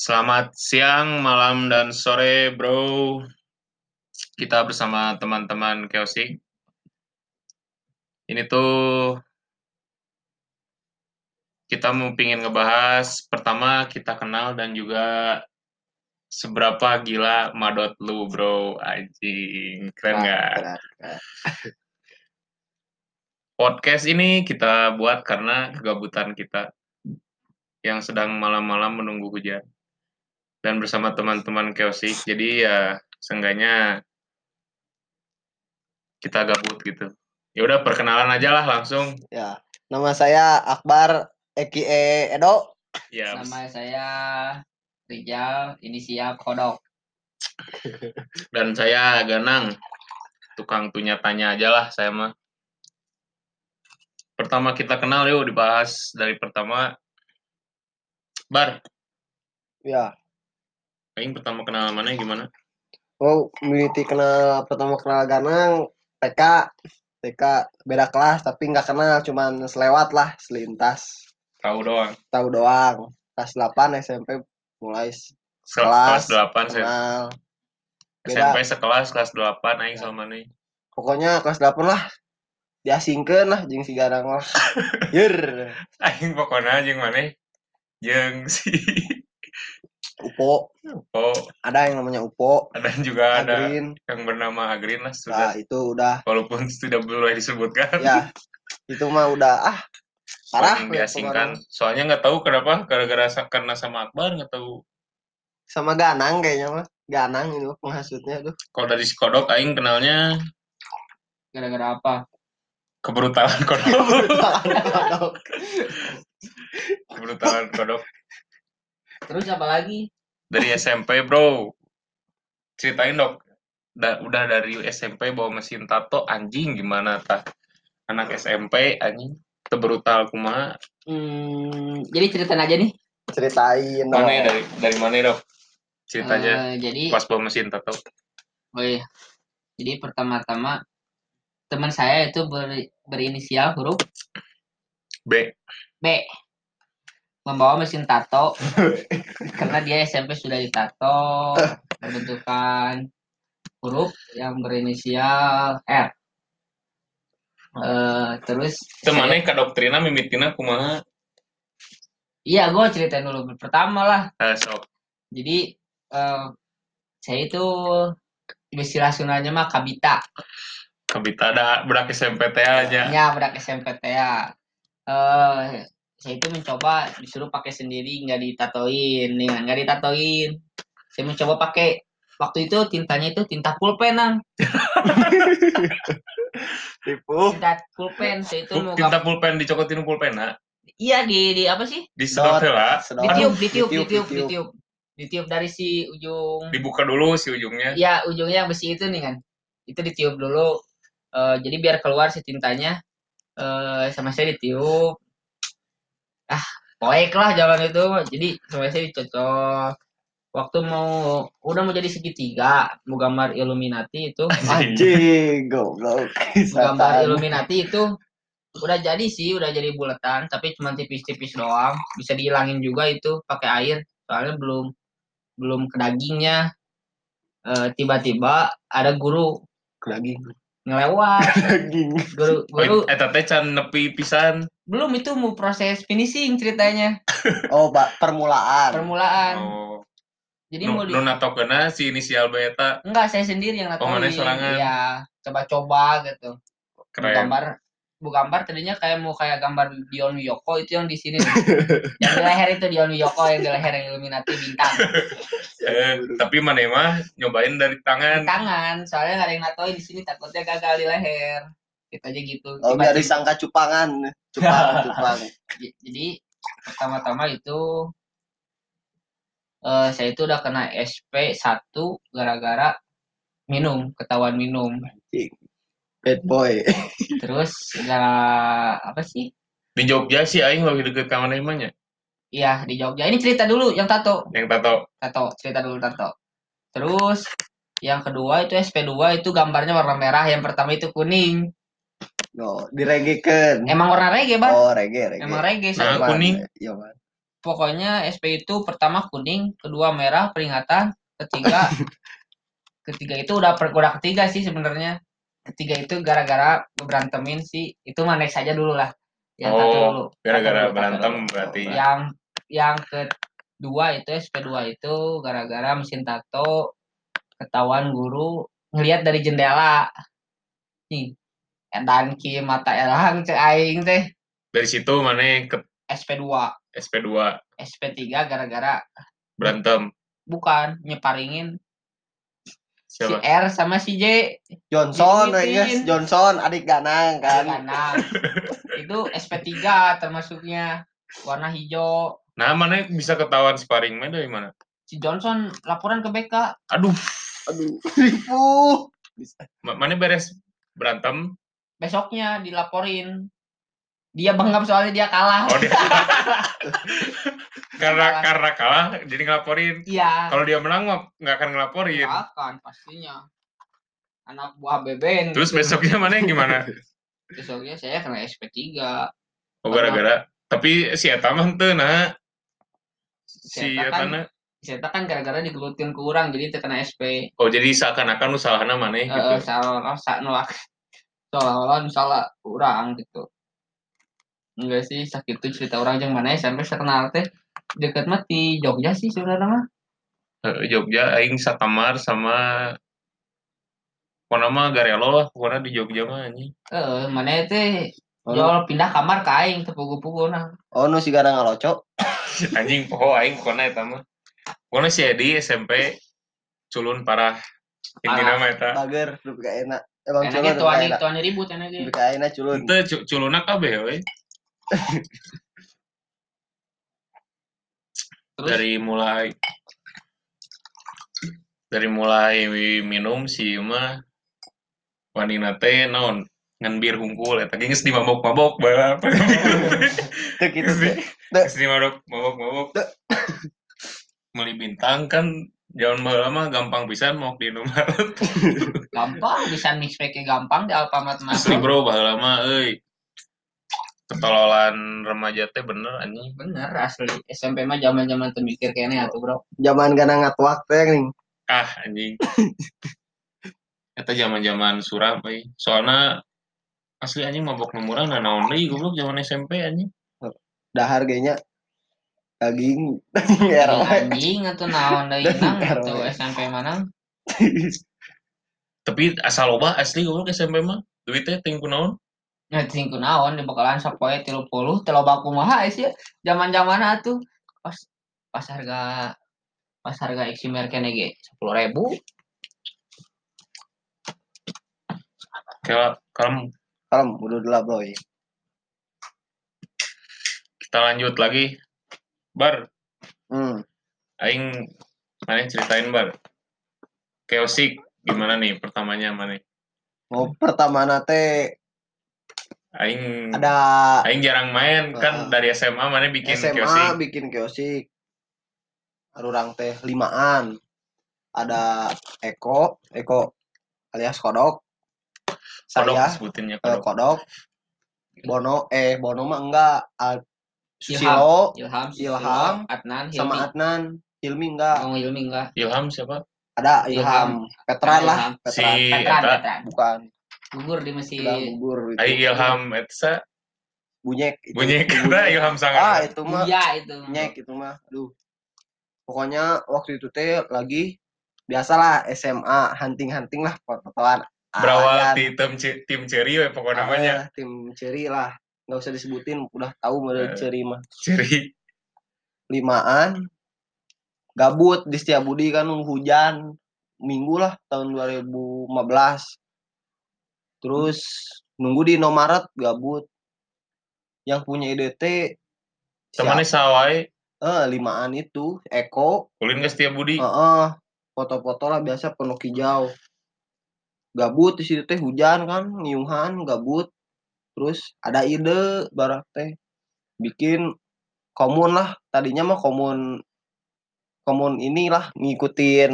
Selamat siang, malam, dan sore, bro. Kita bersama teman-teman Chaosic. Ini tuh kita mau pingin ngebahas pertama kita kenal dan juga seberapa gila madot lu, bro. Anjing, keren nggak? Podcast ini kita buat karena kegabutan kita yang sedang malam-malam menunggu hujan. Dan bersama teman-teman Chaosic, jadi ya seenggaknya kita gabut gitu. Ya udah perkenalan aja lah langsung. Ya, nama saya Akbar Eki Edo. Ya, Nama saya Rijal, inisial Kodok. dan saya Ganang. Tukang tunya tanya aja lah saya mah. Pertama kita kenal yuk dibahas dari pertama. Bar, Ya, Aing pertama kenal mana gimana? oh militi kenal pertama kenal Ganang TK, TK beda kelas tapi nggak kenal, cuman selewat lah, selintas, Tahu doang. tahu doang. Kelas 8 SMP mulai s- Se- Kelas, Kelas 8 saya. kenal. Beda, SMP sekelas kelas 8 aing sama nih. pokoknya kelas 8 lah diasingkeun lah jeung si Ganang lah. Yer, Aing pokoknya jeung maneh jeung si Upo, Oh, ada yang namanya Upo, ada juga ada Agrin. yang bernama Agrin lah Nah, sudah itu udah walaupun sudah boleh disebutkan. ya itu mah udah ah parah diasingkan. pengaruh. Soalnya nggak tahu kenapa gara-gara karena sama Akbar nggak tahu. sama Ganang kayaknya mah Ganang mah penghasutnya tuh Kalau dari si Kodok aing kenalnya Gara-gara apa? kebrutalan Kodok. kebrutalan Kodok Terus apa lagi? dari SMP, Bro. Ceritain dok. Da- udah dari SMP bawa mesin tato anjing gimana tah? Anak SMP anjing tebrutal kumaha Hmm, jadi ceritain aja nih. ceritain dong Mana ya, dari dari mana dok? Ceritanya Eh, jadi, pas bawa mesin tato. oh iya. Jadi pertama-tama teman saya itu ber- berinisial huruf B. B. Membawa mesin tato karena dia SMP sudah ditato membentukkan huruf yang berinisial R. Eh, terus Itu saya- ka doktrina mimitina kumaha? iya gue ceritain dulu pertama lah Eh, sok. Jadi eh, saya itu istilah Sundanya mah kabita. Kabita ada budak SMP aja. Ya, budak SMPTA. Eh, saya itu mencoba disuruh pakai sendiri nggak ditatoin, nih nggak ditatoin. Saya mencoba pakai waktu itu tintanya itu tinta pulpen, Nang. tipu Tinta pulpen. Saya itu mau Tinta pulpen dicokotin pulpena Iya di di apa sih? di sedot sedot Ditiup, ditiup, ditiup, ditiup, ditiup. dari si ujung Dibuka dulu si ujungnya. Iya, ujungnya yang besi itu nih kan. Itu ditiup dulu. Eh, jadi biar keluar si tintanya. eh sama saya ditiup. Ah, poek lah jalan itu. Jadi sama saya dicocok. Waktu mau udah mau jadi segitiga, mau gambar Illuminati itu, anjing goblok mau gambar. Illuminati itu udah jadi sih, udah jadi bulatan, tapi cuma tipis-tipis doang. Bisa dihilangin juga itu pakai air, soalnya belum belum ke dagingnya. Eh, tiba-tiba ada guru daging ngelewat daging guru guru Oh, eta teh can nepi pisan. belum itu mau proses finishing ceritanya oh pak permulaan permulaan Oh. jadi Nu, mau di nu natokeuna si inisial B eta enggak saya sendiri yang Oh, mana natoin sorangan? iya coba-coba gitu keren. gambar bu gambar tadinya kayak mau kayak gambar Dion Wiyoko itu yang di sini yang di leher itu Dion Wiyoko yang di leher yang Illuminati bintang. Eh, tapi mana mah nyobain dari di tangan. tangan soalnya nggak ada yang natoin di sini takutnya gagal di leher. Kita aja gitu. Oh biar Tiba-tiba- disangka cupangan. Cupang cupang. Jadi pertama-tama itu eh saya itu udah kena SP 1 gara-gara minum ketahuan minum bad boy. Terus gara apa sih? Di Jogja sih aing lagi deket ka mana emangnya? iya di Jogja. Ini cerita dulu yang tato. Yang tato. tato cerita dulu tato. Terus yang kedua itu SP2 itu gambarnya warna merah. Yang pertama itu kuning. No diregekeun emang warna reggae bang? Oh reggae reggae emang reggae Nah, saya kuning. iya man pokoknya SP itu pertama kuning, kedua merah peringatan, ketiga. Ketiga itu udah per udah ketiga sih sebenarnya. Ketiga itu gara-gara berantemin sih. Itu mah next aja dulu lah. Yang Oh, dulu. gara-gara berantem dulu. berarti. Yang yang kedua itu SP2 itu gara-gara mesin tato ketahuan guru ngelihat dari jendela. Nih, edan ki mata erang cek aing teh Dari situ mana ke SP2. SP2 SP3 gara-gara berantem. bukan nyeparingin si Siapa? R sama si J. Johnson guys Johnson adik ganang kan. Kanan itu SP3 termasuknya. Warna hijau. Nah, mana bisa ketahuan sparring main dari mana? si Johnson laporan ke BK Aduh, aduh. Ribu ma- mana beres? Berantem? besoknya dilaporin dia bangga soalnya dia kalah Oh, dia karena Kalah. karena kalah jadi ngelaporin. iya Kalau dia menang mah nggak akan ngelaporin. nggak akan pastinya anak buah beben Terus gitu. besoknya mana yang gimana? besoknya saya kena SP3 Oh, gara-gara tapi si Eta mah teu nah. Si Si Eta Eta kan na. saya kan gara-gara digelutin ke orang jadi terkena SP Oh, jadi seakan-akan usahana mana eh gitu. salah salah nolak seolah-olah salah orang gitu enggak sih sakit tuh cerita orang yang mana ya sampai saya kenal teh deket mah di Jogja sih saudara mah Eh, Jogja aing sakamar sama Pokoknya mah Garelo lah, pokoknya di Jogja mah anjing. eh mana teh oh, nu- jual pindah kamar ke aing teu pugu-pugu nah oh nu si garang ngaloco Anjing poho aing pokoknya eta mah. Pokoknya si Edi SMP culun parah. Intina mah eta. bager lebih gak enak emang culun enak tuan ribut enaknya lebih gak enak culun Ente cu- culuna kabeh we. Terus Dari mulai dari mulai minum si mah wanina teh naon ngan bir hungkul eta geus di mabok-mabok bae. tuh gitu teh Geus di mabok mabok-mabok. Meli bintang kan Jangan baheula mah gampang pisan mau di Indomaret. gampang bisa mix gampang di Alfamart mah Asli bro baheula mah euy. Ketololan remaja teh bener anjing. bener asli SMP mah zaman zaman tuh mikir kayaknya atuh bro zaman gana ngatuak teh nih Ah anjing. Eta zaman-zaman suram euy. Soalna asli anjing mabok murah nah naon deui goblok zaman SMP anjing. dah harganya daging daging RW anjing atau naon deui nang atau SMP mana Tapi asal loba asli goblok SMP mah. Duit teh ting? Nah, naon di bakalan sapoe 30 teu loba kumaha sih zaman-zaman atuh pas pas harga pas harga Eximer kene ge 10.000 Kayak kalem kalem udah dulu bro ya kita lanjut lagi. Bar, hmm. aing mana ceritain bar. Chaosic gimana nih pertamanya mana? mau pertama nate Aing ada aing jarang main kan Ah. dari SMA mana bikin SMA Chaosic. bikin kiosik. Arurang teh limaan. Ada Eko Eko alias Kodok. Kodok saya sebutinnya eh, kodok. Kodok. Bono eh Bono mah enggak. Al- Susilo Ilham Susilo, Ilham, Adnan Hilmi. Sama Adnan. Hilmi enggak. Oh Hilmi enggak. Ilham siapa? ada Ilham. Petran lah Ilham. Si Petran Petran Eta. Petran. Bukan gugur di mesin udah gugur itu. Ai Ilham Etsa bunyek itu. Bunyek. Ilham ah sangat. itu mah iya itu nyek itu mah aduh pokoknya waktu itu teh lagi biasalah SMA hunting-hunting lah fotoan Berawal di tim tim ceri we pokoknya namanya. Ah, tim ceri lah nggak usah disebutin udah tahu model Eh. ceri mah Ceri. limaan gabut di Setiabudi kan hujan minggu lah tahun 2015 terus nunggu di Indomaret gabut yang punya ide teh Temannya sawai eh limaan itu Eko ulin ke Setia Budi. Heeh, foto-foto lah biasa penuh hijau. Gabut di situ teh hujan kan, nyiuhan, gabut. Terus ada ide barak teh bikin komun lah. Tadinya mah komun komun inilah ngikutin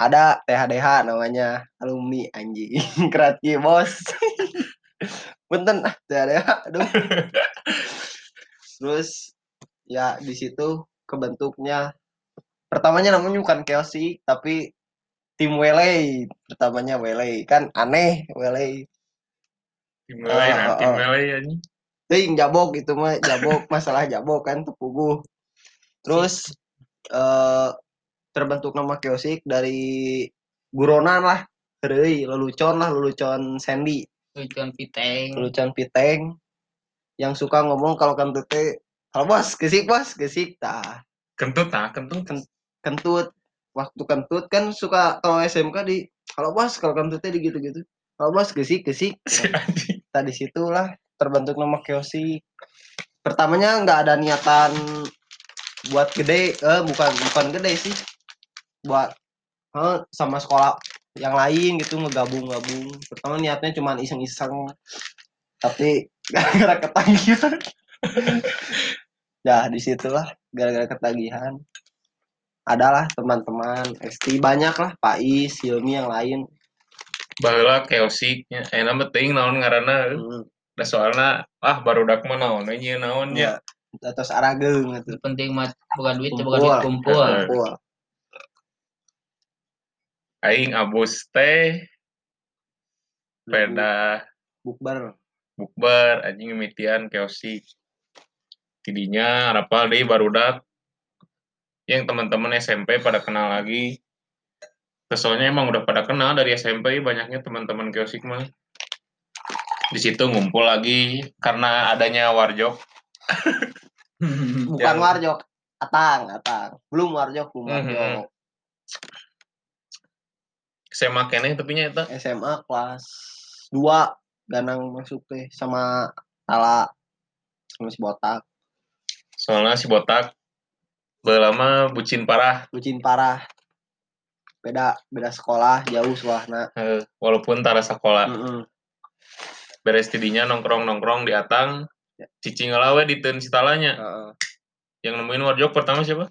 ada THDH namanya alumni anjing. Kreatif bos. Benten ah THDH aduh. Terus ya di situ kebentuknya pertamanya namanya bukan Kiosik tapi tim Wele. Pertamanya Wele. Kan aneh Wele. Tim Melay, nah, Oh, tim oh. Melay anjing. ting jabok itu mah jabok. Masalah jabok kan tepuguh terus eh terbentuk nama Kiosik dari buronan lah. Heureui, lelucon lah lelucon Sandy. Lucuan piteng. lelucon Piteng. Yang suka ngomong kalau kentut teh kalau bos gesik bos gesik tah. Kentut nah, kentut. kentut. Waktu kentut kan suka kalau SMK di kalau bos kalau kentutnya di gitu-gitu kalau bos gesik gesik. Tadi situlah terbentuk nama kiosik pertamanya nggak ada niatan buat gede eh bukan bukan gede sih buat eh, sama sekolah yang lain gitu ngegabung-gabung pertama niatnya cuma iseng-iseng tapi gara-gara ketagihan ya di situlah gara-gara ketagihan adalah teman-teman ST banyak lah Pak Is Hilmi yang lain Baheula keosiknya. Eh nama teuing naon ngaranna. hmm, Da soalna ah barudak mah naon we nyieu naon nya. ya terus arageng gitu penting mah bukan duit Kumpul. bukan duit. Kumpul. Aing abus teh peda bukber bukber anjing mimitian keosik. Tidinya rapal deui barudak yang teman-teman SMP pada kenal lagi. Terus Soalnya emang udah pada kenal dari SMP banyaknya teman-teman keosik mah. Di situ ngumpul lagi karena adanya warjok. bukan Yang- warjok atang atang belum warjok belum Mhm. warjok SMA keneh tapi nya eta. SMA kelas 2 ganang masuk teh sama Tala sama si botak. Soalnya si botak lama bucin parah. Bucin parah. Beda beda sekolah jauh suahna eh, walaupun tara sekolah. Mm-mm. beres tidinya nongkrong nongkrong di atang Ya. cicing ngelawe di ten sitalanya Heeh. yang nemuin warjok pertama siapa?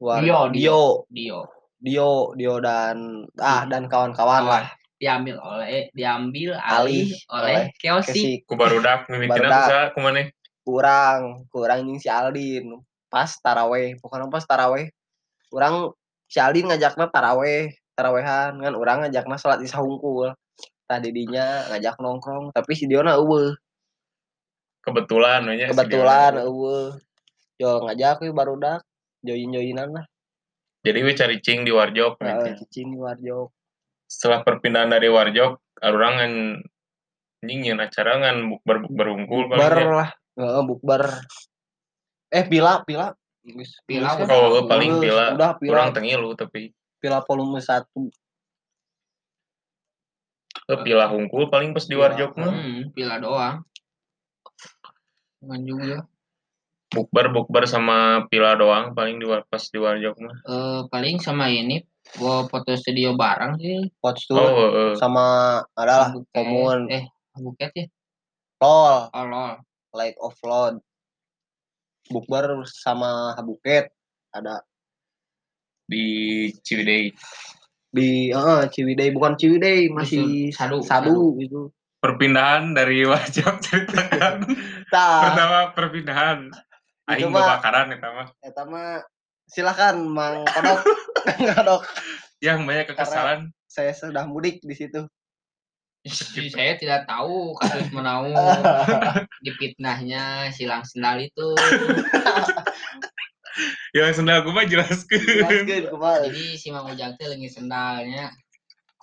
War- Dio, Dio. Dio Dio Dio dan ah dan kawan-kawan lah. Diambil oleh diambil Alih oleh oleh Keosi. Ku barudak mimitina Barudak. bisa kumane kurang kurang yang si Aldin. Pas taraweh pokoknya pas taraweh. Kurang si Aldin ngajakna taraweh tarawehan. Kan orang ngajakna salat isya hungkul. Tadi dinya ngajak nongkrong tapi si Diona eueuh. Kebetulan nya si kebetulan Diana. eueuh. Yo ngajak we barudak join-joinan lah jadi we cari cing di warjok Heeh, gitu. cicing di warjok setelah perpindahan dari warjok orang ngan anjing acara ngan bukber bukber unggul bukber paling ya. lah Heeh, bukber eh pila pila Pila kan? Oh, paling pila. udah pila kurang tengilu tapi pila volume satu eh, pilah unggul paling pas di Pila. warjok mah Hmm, pila doang. Bukan juga. Bukber bukber sama pila doang paling di pas di warjok mah Eh, paling sama ini gua foto studio bareng sih. Tuh oh heeh. sama adalah Buket. komun Eh, buket ya? lol Oh, lol. light of load bukber sama Habuket ada di Ciwidey di eh Ciwidey bukan Ciwidey masih Sadu, sadu gitu perpindahan dari warjok ceritakan pertama perpindahan aing mah- kebakaran eta mah. eta mah silakan Mang Kodok. Kodok. Yang banyak kekesalan. saya sudah mudik di situ. Si- saya tidak tahu kasus menaung dipitnahnya silang sendal itu. yang sendal gue mah jelaskeun. Jelaskeun kumaha Jadi si Mang Ujang teh leungit sendalnya.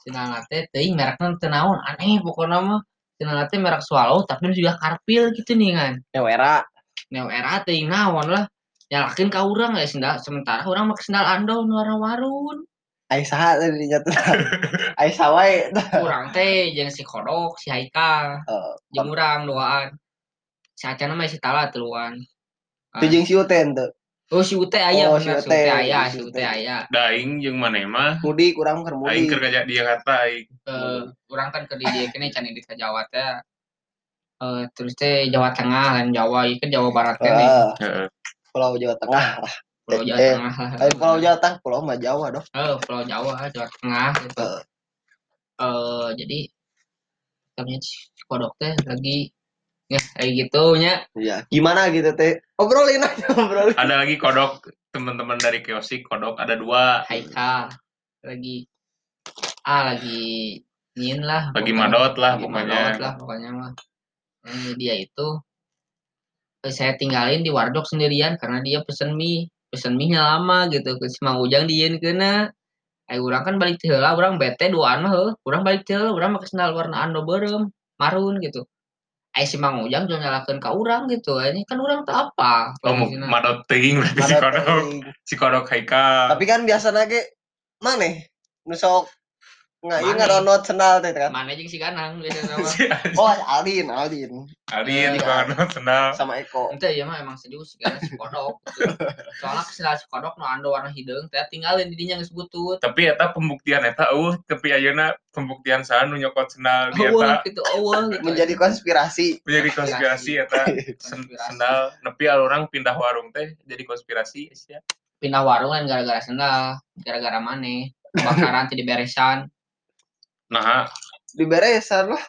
Sendal teh teuing merekna teu naon, aneh pokoknya mah. Sendal teh merek Swallow tapi juga karpil gitu nih kan. Newera Neo era teuing naon lah. Nyalakeun ka urang ya sendal sementara urang make sendal andong nu warna warun. ai saha tadi nyata ai sawae Urang teh jeung si Kodok, si Haikal, Eh, jeung urang duaan. Si Acana mah si Tala tuluan. itu jeung si Uten tuh Oh si Ute aya Oh, bener si Ute, aya, si Ute aya. daing jeung maneh mah mudik kurang keur aing mudik keur kerja di Jakarta aing Eh, urang kan ke di dieu kene can di ka Jawa teh. Eh terus teh Jawa Tengah kan Jawa ieu kan Jawa Barat kene. Eh, heeh Pulau Jawa Tengah lah Pulau Jawa eh, Tengah lah. Lain Pulau Jawa Tengah Pulau mah Jawa dong Eh, Pulau Jawa, Jawa Tengah gitu. Eh. Eh jadi kami si kodok teh lagi ya kayak gitunya Iya. Gimana gitu teh? Obrolin aja obrolin. ada lagi kodok teman-teman dari kiosik kodok ada dua Haikal lagi ah lagi nyin lah Lagi pokoknya. madot lah Lagi pokoknya. madot lah pokoknya mah Eh, dia itu eh, saya tinggalin di warteg sendirian karena dia pesen mie. Pesen mie nya lama gitu ke si Mang Ujang dieun kena Ayo orang kan balik teh heula urang bete duaan mah heuh. Urang balik teh heula urang make sendal warna ando beureum marun gitu. Ayo si Mang Ujang jual nyalakeun ka urang gitu ini kan urang teu apa? Oh madot ting berarti si kodok. teuing. si kodok Haikal. Tapi kan biasa lagi maneh? Nu sok nggak ieu Maneh. ngaronot sendal teh kan. mana jeung si Ganang biasanya si Oh, Aldin, Aldin Alin Iya. kodok sendal sama Eko. Ente ya mah emang serius karena si kodok. gitu. Soalnya kesalahan si kodok nu ando warna hidung teh tinggalin di dinya geus butut. tapi eta pembuktian eta uh tapi ayeuna pembuktian saha nu nyokot sendal di eta gitu eueuh gitu. Menjadi konspirasi. menjadi konspirasi eta sen- Konspirasi. sendal nepi orang pindah warung teh jadi konspirasi ya pindah warung kan gara-gara sendal, gara-gara maneh. Kebakaran tidak beresan. Nah Diberesan lah.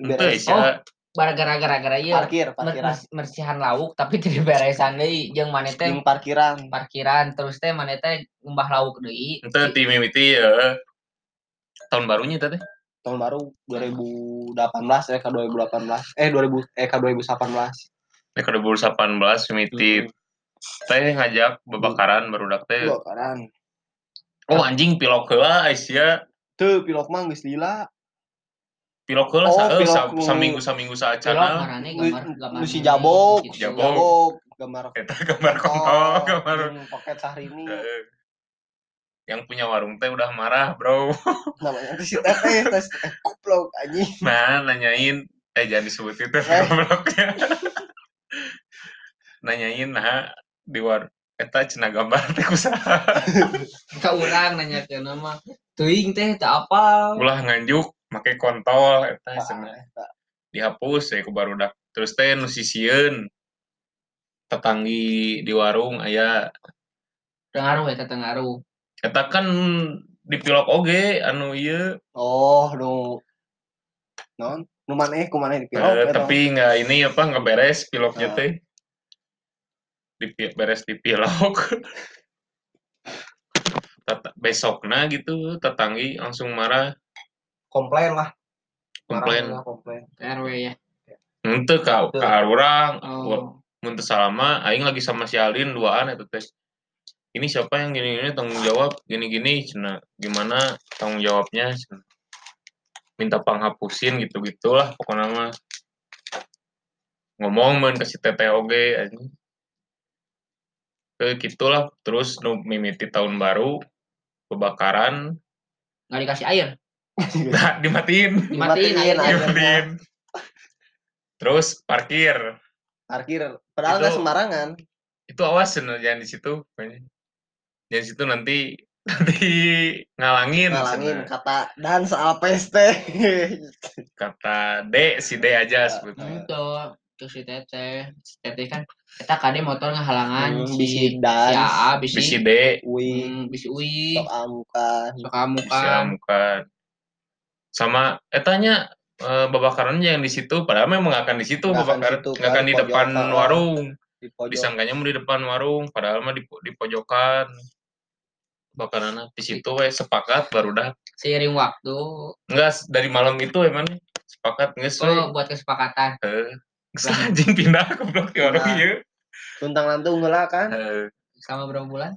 itu Diberesan. ya Gara-gara gara-gara ieu Parkir, parkiran. mer- mersihan lauk tapi tidak beresan deui jeung maneh teh parkiran. parkiran terus teh maneh teh ngumbah lauk deui. itu tim mimiti ya tahun barunya teh Tahun baru 2018 eh ke 2018. Eh 2000 eh ke 2018. ya ke 2018 mimiti teh ngajak bebakaran barudak teh Bakaran. oh anjing pilok heula Aisyah Tuh pilok mah geus lila. pilok heula Oh, sa- eh, pilok sa- saminggu saminggu Pilok saacana marane gambar gambar Nu si jabok, gitu. Jabok. jabok, gambar eta gambar kontol gambar poket Sahrini. Eh, yang punya warung teh udah marah bro Namanya teh si Teteh, Teteh goblok anjing. nah nanyain eh jangan disebut itu Eh. gobloknya nanyain nah di war eta cenah gambar teh kusaha Ka urang nanya ke nama teuing teh teu apa. ulah nganjuk make kontol eta Ah, dihapus ya ku barudak terus teh nu sisieun tetanggi di warung aya Tengaruh eta tengaruh. eta kan di pilok oge anu ieu Oh, nu non nu maneh ku maneh di pilok eh, eta. tapi nggak ini apa nggak beres piloknya Ah. teh di beres di pilok Besokna gitu tetanggi langsung marah komplain lah. komplain Marah komplain. RW ya. ente ka Tuh. ka urang Oh. mun teu salama aing lagi sama si Alin duaan eta teh ini siapa yang gini gini tanggung jawab gini gini cina gimana tanggung jawabnya cenah. minta panghapusin gitu gitulah pokoknya mah ngomong kasih teteh oge anjing ke gitulah terus nu mimiti tahun baru kebakaran Nggak dikasih air. nah, dimatiin Dimatiin Dimatiin dimatiin terus parkir Parkir. Padahal nggak sembarangan. itu awas cenah, jangan di situ jangan di situ nanti nanti ngalangin Ngalangin cenah. kata dan soal peste. kata D si D aja sebutnya Itu terus si Teteh, si Teteh kan kita kade motor ngehalangan Hmm, si bisi si dan AA bisi bisi D wi hmm, bisi Ui, sok amukan. sok kamu bisi kan. amukan. Sama etanya eh, babakaran yang di situ padahal memang nggak akan di situ babakaran nggak akan kan, di depan pojokan. warung. Di pojok. disangkanya mau di depan warung padahal mah di, di pojokan. Bakaran di situ we sepakat baru dah. Seiring waktu, enggak dari malam itu emang sepakat nggak oh buat kesepakatan. Eh, anjing pindah ke blok di warung Pindah. ieu. Tuntang lantung heula kan. Eh, Selama berapa bulan?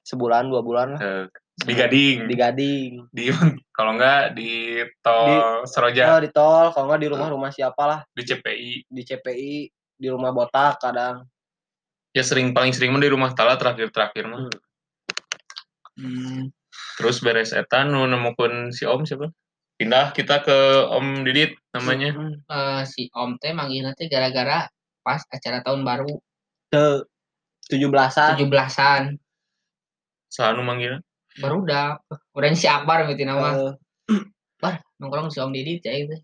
Sebulan dua bulan lah eh, di Gading. di Gading. Di kalau enggak di tol Seroja Oh, di tol, kalau nggak di rumah-rumah siapa lah, di CPI. di CPI, di rumah botak kadang. Ya sering paling sering mah di rumah Tala terakhir-terakhir mah. Hmm. Hmm, Terus beres eta nu nemukeun si Om siapa? Pindah kita ke Om Didit namanya. Eh, si Om teh manggil nanti gara-gara pas acara tahun baru Ke tujuh belasan. 17-an. Saha nu manggilna? Baru udah udah si Akbar gitu nama. Eh, Bar, nongkrong si Om Didit ya itu.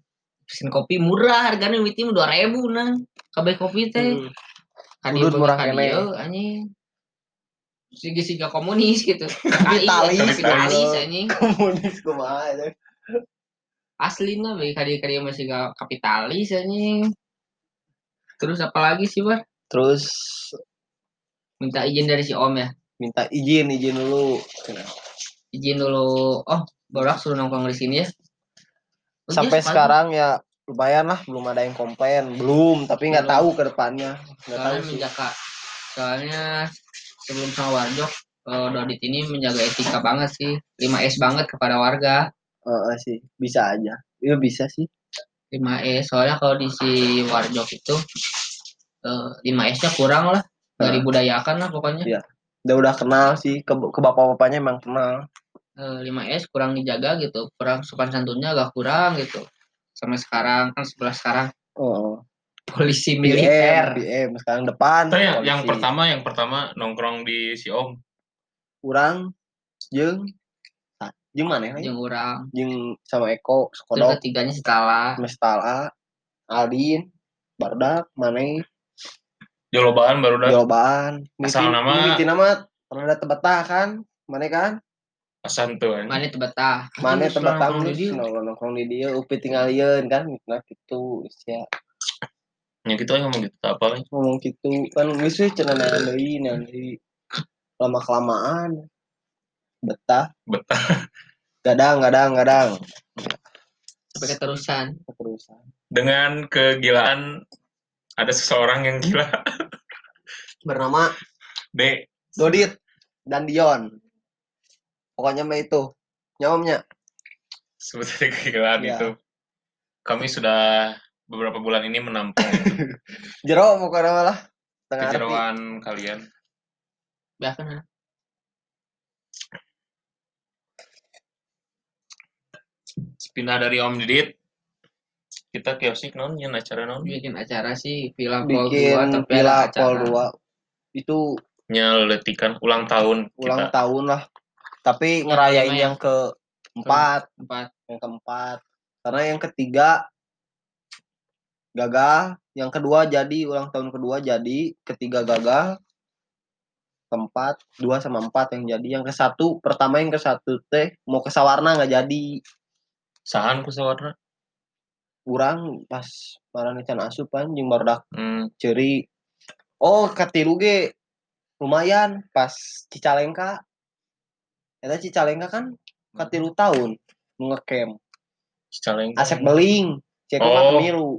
Pesen kopi murah harganya miti mah 2000 nang. Kabeh kopi teh. hmm. Kadieu Udud murah murah kene. anjing. Siga-siga komunis gitu. Kapitalis, Kapitalis anjing. Komunis kumaha Asli we kadieu kadieu masih gak kapitalis anjing. Terus apa lagi sih, Bar? terus Minta izin dari si Om ya. minta izin izin dulu Izin dulu. Oh, baru suruh nongkrong di sini ya. Oh, sampai sepatu. sekarang ya lumayan lah belum ada yang komplain belum tapi nggak tahu ke depannya nggak tahu sih menjaga soalnya sebelum sama Warjok eh, Dodit ini menjaga etika banget sih 5S banget kepada warga Heeh sih. Bisa aja. Iya bisa sih. 5S soalnya kalau di si Warjok itu eh, 5S-nya kurang lah. Nggak Nah. dibudayakan lah pokoknya. Iya. udah udah kenal sih. Ke, ke bapak bapaknya emang kenal. Eh, 5S kurang dijaga gitu. Kurang sopan santunnya agak kurang gitu. Sampai sekarang kan sebelah sekarang. Oh polisi BM militer. BM sekarang depan. Nah, yang, yang pertama yang pertama nongkrong di si Om. kurang jeng jeng mana ya jeung orang jeng sama Eko terus Skodok ketiganya setelah Mestala Aldin Bardak Mane. Jolobaan baru dah. Jawaban Asal nama- Mimiti nama. Rada tebetah kan? Mana kan? Asan tuh. Mana Terus tebetah. Nongkrong di dia. nongkrong di dia. Upi tinggal kan? Nah gitu ya Ya gitu aja ngomong gitu. Apa lagi. ngomong gitu. Kan geus we cenah deui nanti lama kelamaan betah Betah. gadang gadang gadang sampai keterusan keterusan Dengan kegilaan ada seseorang yang gila. bernama D. Dodit dan Dion pokoknya mah itu nyawamnya Sebetulnya kegilaan Iya. itu. Kami sudah beberapa bulan ini menampung jero pokoknya malah tengah arti kejeroan kalian. bahkan Pindah dari Om Didit, kita kiosik non, yang acara non. bikin acara sih film Pol 2 bikin tapi pila ada acara. Pol 2 itu Nyeletikan ulang tahun ulang kita. tahun lah. Tapi ngerayain kelima yang ke empat empat yang keempat. Karena yang ketiga gagal yang kedua jadi ulang tahun kedua jadi ketiga gagal keempat dua sama empat yang jadi. Yang ke satu pertama yang ke satu teh mau ke Sawarna nggak jadi Sahan ku sawarna. kurang pas marane can asup kan jeung barudak Hmm, ceri. Oh katilu ge. Lumayan pas Cicalengka. Eta Cicalengka kan katilu tahun nu ngecamp Cicalengka. Asep Beling cek Oh. pemilu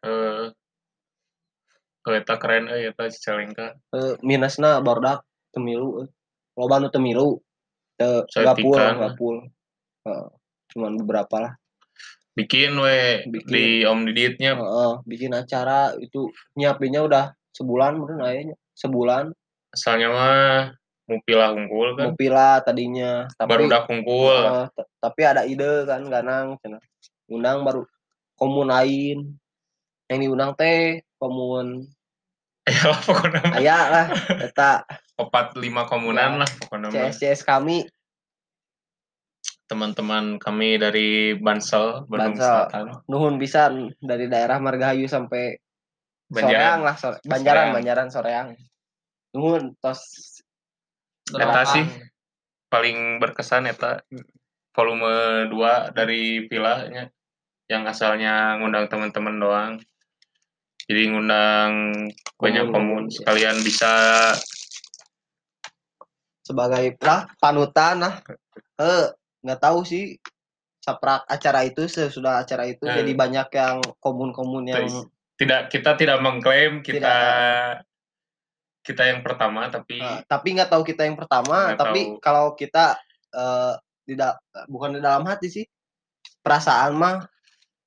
Eh, oh, eta keren euy eta Cicalengka. eh, minusna barudak temilu eh. loba nu temilu teu gapul gapul. Heeh, cuman beberapa lah Bikin we Bikin. di Om Diditnya Heeh, bikin acara itu nyiapinnya udah sebulan mungkin ayahnya sebulan asalnya mah mupilah unggul kan. mau pila tadinya tapi Baru udah unggul. Heeh, t- tapi ada ide kan ganang cenah. undang baru komun lain yang diundang teh komun Ya lah pokoknya mah. aya lah eta opat lima komunan Ya. lah pokoknya. CS CS kami teman-teman kami dari Bansel Bandung Bansel. Selatan. Nuhun pisan dari daerah Margahayu sampai Soreang Banjaran lah sore, Banjaran Soreang. Banjaran Soreang. Nuhun tos. Eta sih. paling berkesan eta volume 2 dari Villa-nya yang asalnya ngundang teman-teman doang. Jadi ngundang banyak Komun, komun. Ya. sekalian bisa sebagai lah panutan lah. Eh nggak tahu sih saprak acara itu sesudah acara itu Eh. jadi banyak yang komun-komun yang tidak kita tidak mengklaim kita Tidak. kita yang pertama tapi Nah, tapi nggak tahu kita yang pertama, tapi tahu. kalau kita eh tidak bukan di dalam hati sih. Perasaan mah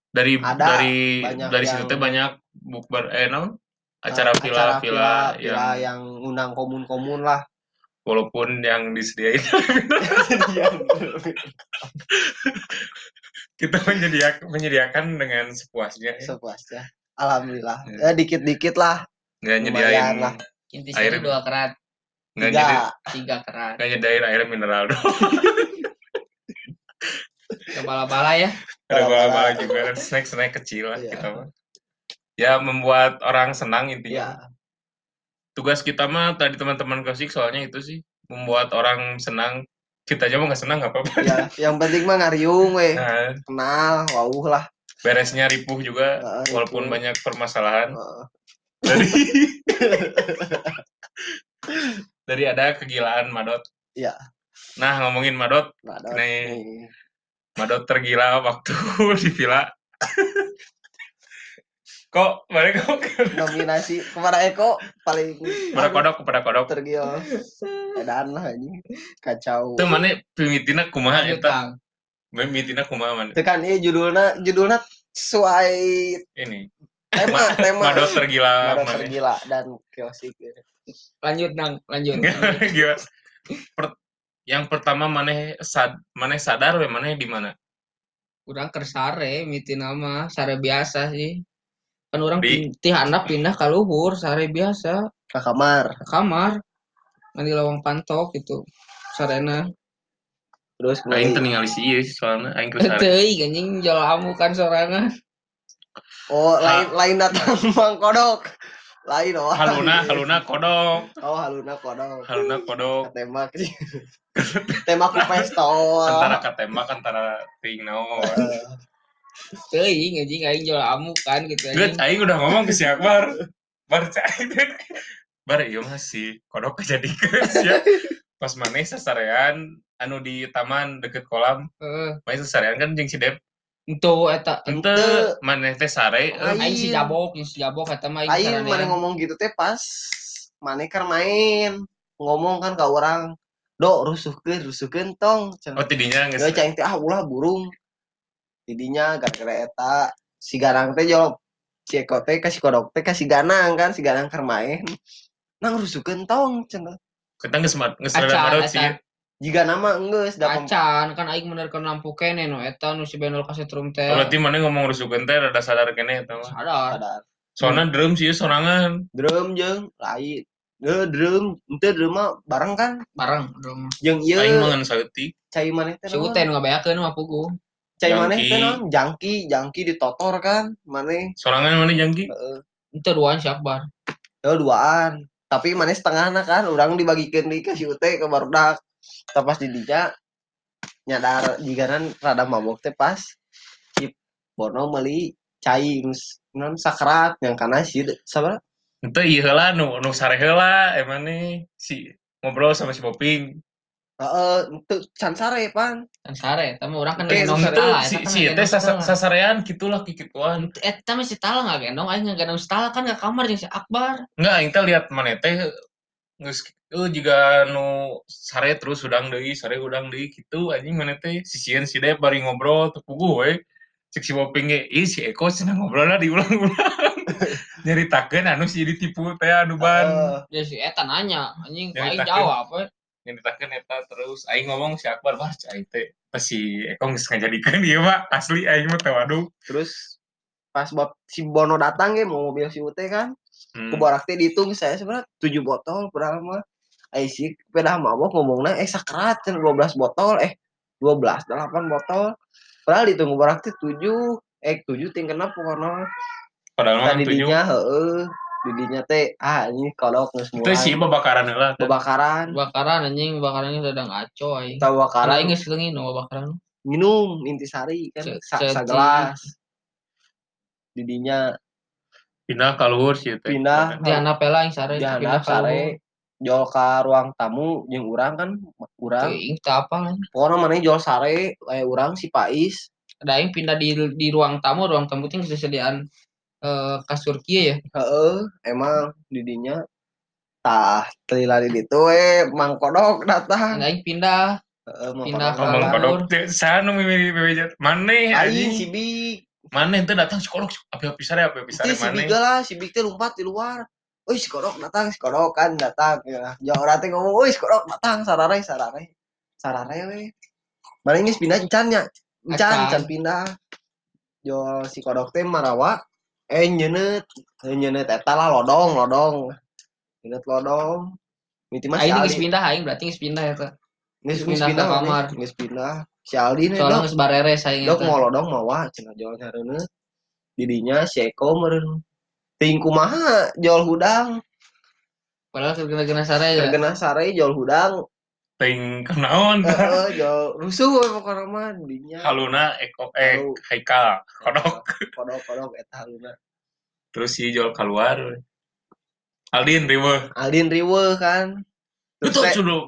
dari ada dari banyak dari situ yang- teh banyak bukber eh non acara eh, villa villa villa yang yang undang komun-komun lah. Walaupun yang disediain kita menyediakan menyediakan dengan sepuasnya ya. Sepuasnya. Alhamdulillah. Ya. Ya dikit-dikit lah. nggak nyediain lah. inti Air. dua kerat nggak Tiga. tiga kerat nggak nyediain air mineral dong kepala-pala ya bala-bala juga kan snack snack kecil lah Iya. kita mah ya membuat orang senang Ya, intinya tugas kita mah tadi teman-teman klasik soalnya itu sih membuat orang senang kita aja mau nggak senang nggak apa-apa ya, yang penting mah ngariung weh. nah, Kenal, wauh lah. beresnya ripuh juga Heeh, walaupun ripuh. banyak permasalahan Heeh. dari dari ada kegilaan Madot. Iya. Nah ngomongin Madot, Madot Nih. nih. Madot tergila waktu di villa. Kok kok nominasi kepada Eko paling pada kodok kepada kodok tergil edan lah ini kacau itu mana pimitina kumaha eta Kang. pimitina kumaha mana itu kan ini judulnya judulnya sesuai ini tema tema Madot tergila mana tergila dan kiosik Lanjut, Nang. Lanjut. Gila. Per- yang pertama mana sad mana sadar we mana di mana Urang keur sare miti nama sare biasa sih. Kan orang Di- pin- tihana pindah ke luhur sare biasa. Ke kamar. Ke kamar. Ngan di lawang pantok gitu. Sarena. terus aing ningali si sih soalnya aing ke Teuing anjing jolamu kan sorangan. oh lain lain datang bang kodok. Lain oh. Haluna haluna kodok. Oh haluna kodok. Haluna kodok. Tembak sih. Tembak ku pistol antara katembak antara ting naon Teuing anjing aing jolamu kan gitu anjing. aing udah ngomong ke si Akbar. Bar cai Bar iya masih kodok kejadian ya. Pas mana sasarean anu di taman deket kolam, Heeh. main sasarean kan jeung si Dep. Ento eta Ente Ente. maneh teh sare, eh, Aing. si jabok, si jabok eta mah aing Aing ngomong gitu teh pas mana kan main ngomong kan ke orang do rusuhkeun rusuhkeun tong oh tidinya Ya geus. cang teh ah ulah burung. Didinya gara-gara eta si Ganang teh jawab si Eko teh kasih kodok teh kasih Ganang kan si Ganang keur main. Nang rusuhkeun tong cenah. Kita geus geus Acan, rada sih. Jika nama enggeus da pem- Acan kan aing menerkeun lampu kene no eta nu si benol kasetrum teh. Berarti mana ngomong rusukeun teh rada sadar kene eta mah. Sadar. sadar. Soalnya drum sih sorangan. Drum jeung lain. Nge drum, ente drum mah bareng kan Bareng dong. jeung Aing ieu mangan saeutik. cai maneh teh Si? Uten ngabayakeun mah pugu. Cai maneh Jangki. teh naon? jangki, jangki ditotor kan maneh. Sorangan mana jangki? Heeh. Itu duaan si Akbar. Ya duaan. Tapi maneh setengahna kan urang dibagikeun di ka si Ute ke barudak. Pas di dinya nyadar jiganan rada mabok teh pas si Bono meuli cai non sakrat yang kana si sabar Ente ieu heula nu nu sare emang nih si ngobrol sama si Poping. Heeh teu can sare pan sare, eta mah urang kan gendong si tala, si kan si teh gendong sasarean gitulah kikituan. Eta mah si tala ngagendong aing ngagendong si tala kan ke kamar jeung si Akbar. Enggak, aing teh lihat mana teh geus eh juga nu sare terus udang deui, sare udang deui kitu anjing mana teh sisieun si Dep bari ngobrol teu puguh we. Cek si Poping ge, ih si Eko cenah ngobrolna diulang-ulang. Nyaritakeun anu si ditipu teh anu ban. Heeh. Ya si eta nanya, anjing Yang aing jawab we. Nyaritakeun eta terus aing ngomong si Akbar bah cai teh si Eko geus ngajadikeun ieu mah asli aing mah teh waduh. terus pas bab si Bono datang ya mau mobil si Ute kan Hmm. ku barak teh dihitung saya sebenarnya 7 botol padahal mah ai si pedah mabok ngomongna eh sakrat can 12 botol eh 12 8 botol padahal dihitung ku barak teh 7 eh 7 ting kenapa pokoknya Padahal mah tadi tujuh. didinya heeh didinya teh ah ini kodok geus Itu sih babakaran heula. teh. bakaran Bakaran anjing, bakarannya sedang ngaco aing. tahu bakaran aing geus leungin no bakaran. minum intisari kan sa, sagelas didinya Pindah ka luhur sih teh. Pindah. Di anak pela aing sare di luhur. sare jual ke ruang tamu jeung urang kan urang Teuing teu apa anjing. pokoknya mana jual sare kayak urang si Pais Ada aing pindah di di ruang tamu, ruang tamu teh geus eh kasur kieu ya. heeh emang didinya. Tah telila di ditu we mang kodok datang. Aing pindah. Heeh pindah ke Ngomong datang. kodok teh sana mimiri bebejat. Maneh aing anjing. si Big Maneh teh datang si kodok api-api sare api-api sare Itu si maneh. Big lah. Si Big teh lompat di luar. Wih si kodok datang si kodok kan datang. Ya jauh orang teh ngomong wih si kodok datang. Sarare sarare sarare we. Mana ini pindah encan nya encan Acan. encan pindah. Jual si kodok teh marawa eh nyenet eh nyenet eta lah lodong lodong nyenet lodong Miti mah aing geus pindah aing berarti geus pindah eta. Geus pindah, ke kamar. Nges pindah. Si Aldi nih Soalnya dok. geus bareres aing Dok mau lodong mau wah cenah jual hareuneut. Didinya si Eko meureun. Ting kumaha jual hudang. Padahal keur gena sare ya. Terkena sare jual hudang. Ting kenaon Heeh, jauh rusuh pokona mah dinya. haluna eko eh Halu. haikal kodok Kodok-kodok eta haluna. terus si jual keluar Aldin riweuh Aldin riweuh kan. Teh- sudah